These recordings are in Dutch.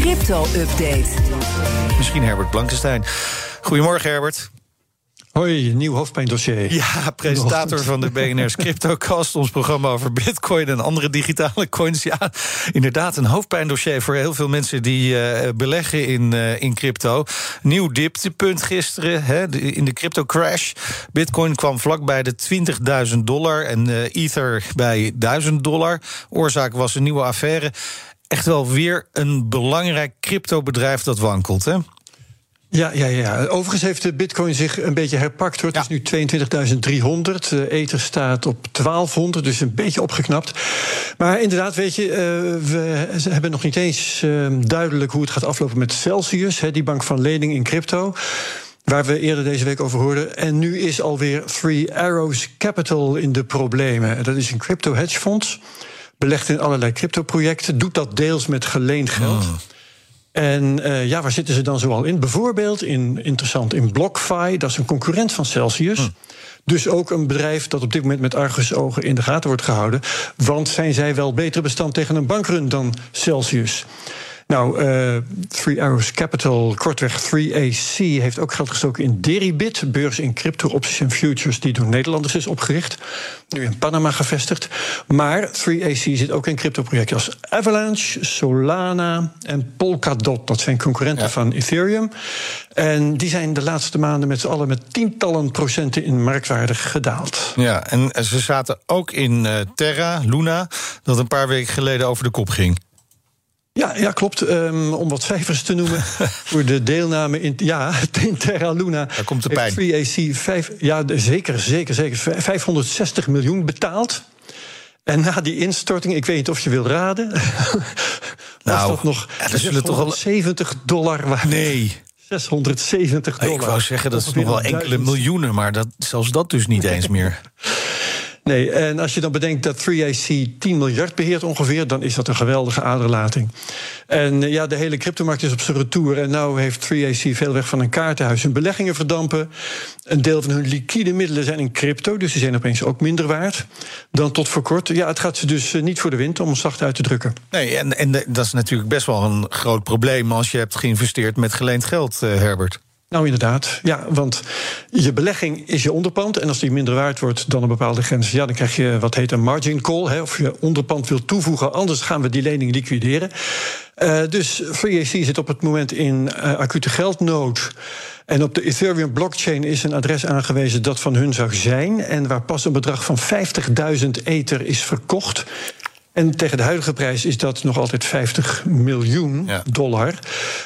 Crypto-update. Misschien Herbert Blankenstein. Goedemorgen Herbert. Hoi, nieuw hoofdpijndossier. Ja, presentator van de BNR's CryptoCast, ons programma over bitcoin en andere digitale coins. Ja, inderdaad, een hoofdpijndossier voor heel veel mensen die uh, beleggen in, uh, in crypto. Nieuw dieptepunt gisteren hè, de, in de crypto crash. Bitcoin kwam vlak bij de 20.000 dollar en uh, Ether bij 1000 dollar. Oorzaak was een nieuwe affaire. Echt wel weer een belangrijk cryptobedrijf dat wankelt, hè? Ja, ja, ja. Overigens heeft de bitcoin zich een beetje herpakt. Hoor. Het is nu 22.300. De ether staat op 1200, dus een beetje opgeknapt. Maar inderdaad, weet je, uh, we hebben nog niet eens uh, duidelijk hoe het gaat aflopen met Celsius, hè, die bank van lening in crypto. Waar we eerder deze week over hoorden. En nu is alweer Three Arrows Capital in de problemen. Dat is een crypto hedgefonds. Belegt in allerlei crypto-projecten. Doet dat deels met geleend geld. Oh. En uh, ja, waar zitten ze dan zoal in? Bijvoorbeeld in, interessant, in BlockFi, dat is een concurrent van Celsius. Hm. Dus ook een bedrijf dat op dit moment met argusogen in de gaten wordt gehouden. Want zijn zij wel beter bestand tegen een bankrun dan Celsius? Nou, uh, Three Arrows Capital, kortweg 3AC, heeft ook geld gestoken in Deribit, beurs in crypto opties en futures die door Nederlanders is opgericht. Nu in Panama gevestigd. Maar 3AC zit ook in crypto-projecten als Avalanche, Solana en Polkadot. Dat zijn concurrenten ja. van Ethereum. En die zijn de laatste maanden met z'n allen met tientallen procenten in marktwaarde gedaald. Ja, en ze zaten ook in uh, Terra, Luna, dat een paar weken geleden over de kop ging. Ja, ja klopt. Um, om wat cijfers te noemen. voor de deelname in, ja, in Terra Luna. Daar komt de pijn. 3AC 5, ja, zeker, zeker, zeker. 560 miljoen betaald. En na die instorting, ik weet niet of je wil raden. nou, dat nog ja, dat zullen toch wel 70 dollar waard. Nee. 670 dollar. Ik wou zeggen, dat, is nog wel enkele miljoenen, maar dat, zelfs dat dus niet eens meer. Nee, en als je dan bedenkt dat 3AC 10 miljard beheert ongeveer, dan is dat een geweldige aderlating. En ja, de hele cryptomarkt is op zijn retour. En nu heeft 3AC veel weg van een kaartenhuis. Hun beleggingen verdampen. Een deel van hun liquide middelen zijn in crypto, dus die zijn opeens ook minder waard dan tot voor kort. Ja, het gaat ze dus niet voor de wind, om het zacht uit te drukken. Nee, en, en dat is natuurlijk best wel een groot probleem als je hebt geïnvesteerd met geleend geld, uh, Herbert. Nou, inderdaad. Ja, want je belegging is je onderpand. En als die minder waard wordt dan een bepaalde grens, ja, dan krijg je wat heet een margin call. Hè, of je onderpand wilt toevoegen, anders gaan we die lening liquideren. Uh, dus FreeAC zit op het moment in uh, acute geldnood. En op de Ethereum blockchain is een adres aangewezen dat van hun zou zijn. En waar pas een bedrag van 50.000 ether is verkocht. En tegen de huidige prijs is dat nog altijd 50 miljoen ja. dollar.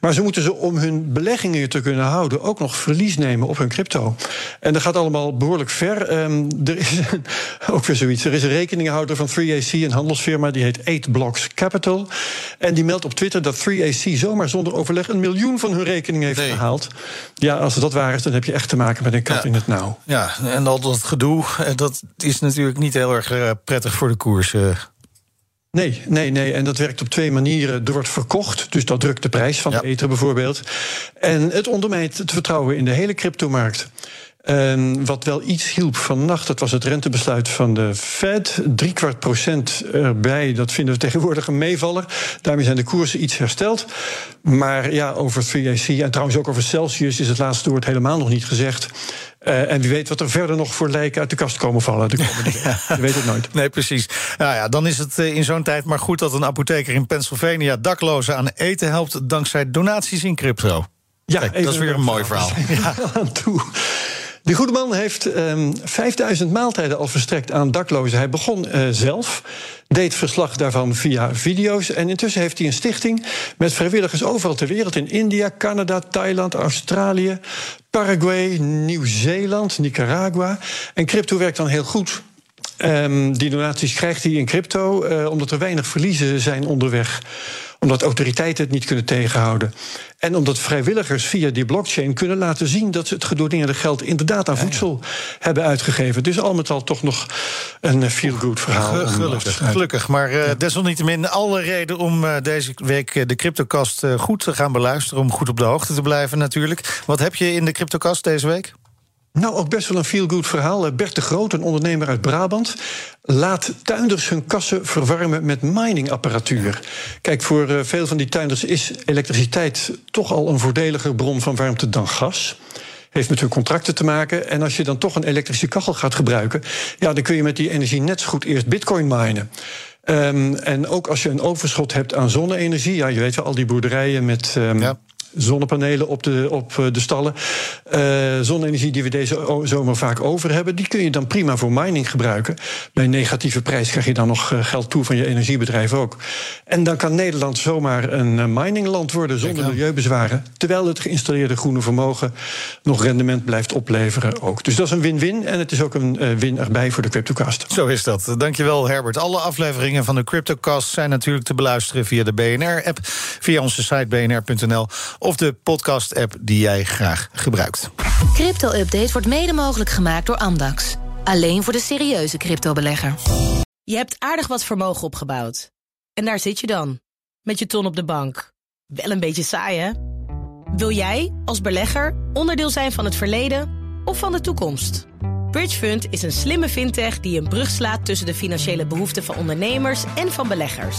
Maar ze moeten ze om hun beleggingen te kunnen houden ook nog verlies nemen op hun crypto. En dat gaat allemaal behoorlijk ver. Um, er is ook weer zoiets. Er is een rekeninghouder van 3AC, een handelsfirma, die heet 8 Blocks Capital. En die meldt op Twitter dat 3AC zomaar zonder overleg een miljoen van hun rekening heeft nee. gehaald. Ja, als dat waar is, dan heb je echt te maken met een kat ja. in het nauw. Ja, en al dat gedoe, dat is natuurlijk niet heel erg prettig voor de koers. Nee, nee, nee. En dat werkt op twee manieren. Er wordt verkocht, dus dat drukt de prijs van ja. de ether bijvoorbeeld. En het ondermijnt het vertrouwen in de hele cryptomarkt. En wat wel iets hielp vannacht, dat was het rentebesluit van de Fed. Drie kwart procent erbij, dat vinden we tegenwoordig een meevaller. Daarmee zijn de koersen iets hersteld. Maar ja, over 3AC en trouwens ook over Celsius is het laatste woord helemaal nog niet gezegd. Uh, en wie weet wat er verder nog voor lijken uit de kast komen vallen. De komende ja. Je weet het nooit. Nee, precies. Nou ja, dan is het in zo'n tijd maar goed dat een apotheker in Pennsylvania daklozen aan eten helpt dankzij donaties in crypto. Ja, Kijk, dat is weer een mooi verhaal. Ja. Aan toe. Die goede man heeft um, 5000 maaltijden al verstrekt aan daklozen. Hij begon uh, zelf, deed verslag daarvan via video's. En intussen heeft hij een stichting met vrijwilligers overal ter wereld: in India, Canada, Thailand, Australië, Paraguay, Nieuw-Zeeland, Nicaragua. En crypto werkt dan heel goed. Um, die donaties krijgt hij in crypto, uh, omdat er weinig verliezen zijn onderweg Omdat autoriteiten het niet kunnen tegenhouden. En omdat vrijwilligers via die blockchain kunnen laten zien dat ze het gedoneerde geld inderdaad aan voedsel hebben uitgegeven. Dus al met al toch nog een feel-good verhaal. Gelukkig, gelukkig. Maar uh, desalniettemin alle reden om uh, deze week de CryptoCast uh, goed te gaan beluisteren. Om goed op de hoogte te blijven natuurlijk. Wat heb je in de CryptoCast deze week? Nou, ook best wel een feel-good verhaal. Bert de Groot, een ondernemer uit Brabant, laat tuinders hun kassen verwarmen met miningapparatuur. Kijk, voor uh, veel van die tuinders is elektriciteit toch al een voordeliger bron van warmte dan gas heeft met hun contracten te maken. En als je dan toch een elektrische kachel gaat gebruiken, ja, dan kun je met die energie net zo goed eerst bitcoin minen. Um, en ook als je een overschot hebt aan zonne-energie, ja, je weet wel, al die boerderijen met. Um, ja zonnepanelen op de, op eh, de stallen. Uh, zonne-energie die we deze zomer vaak over hebben, die kun je dan prima voor mining gebruiken. Bij negatieve prijs krijg je dan nog eh, geld toe van je energiebedrijf ook. En dan kan Nederland zomaar een miningland worden zonder milieubezwaren. Terwijl het geïnstalleerde groene vermogen nog rendement blijft opleveren ook. Dus dat is een win-win. En het is ook een win erbij voor de CryptoCast. Zo is dat. Dankjewel Herbert. Alle afleveringen van de CryptoCast zijn natuurlijk te beluisteren via de BNR-app, via onze site bnr.nl of de podcast-app die jij graag gebruikt. Crypto-update wordt mede mogelijk gemaakt door Amdax. Alleen voor de serieuze cryptobelegger. Je hebt aardig wat vermogen opgebouwd. En daar zit je dan, met je ton op de bank. Wel een beetje saai, hè? Wil jij, als belegger, onderdeel zijn van het verleden of van de toekomst? Bridgefund is een slimme fintech die een brug slaat tussen de financiële behoeften van ondernemers en van beleggers.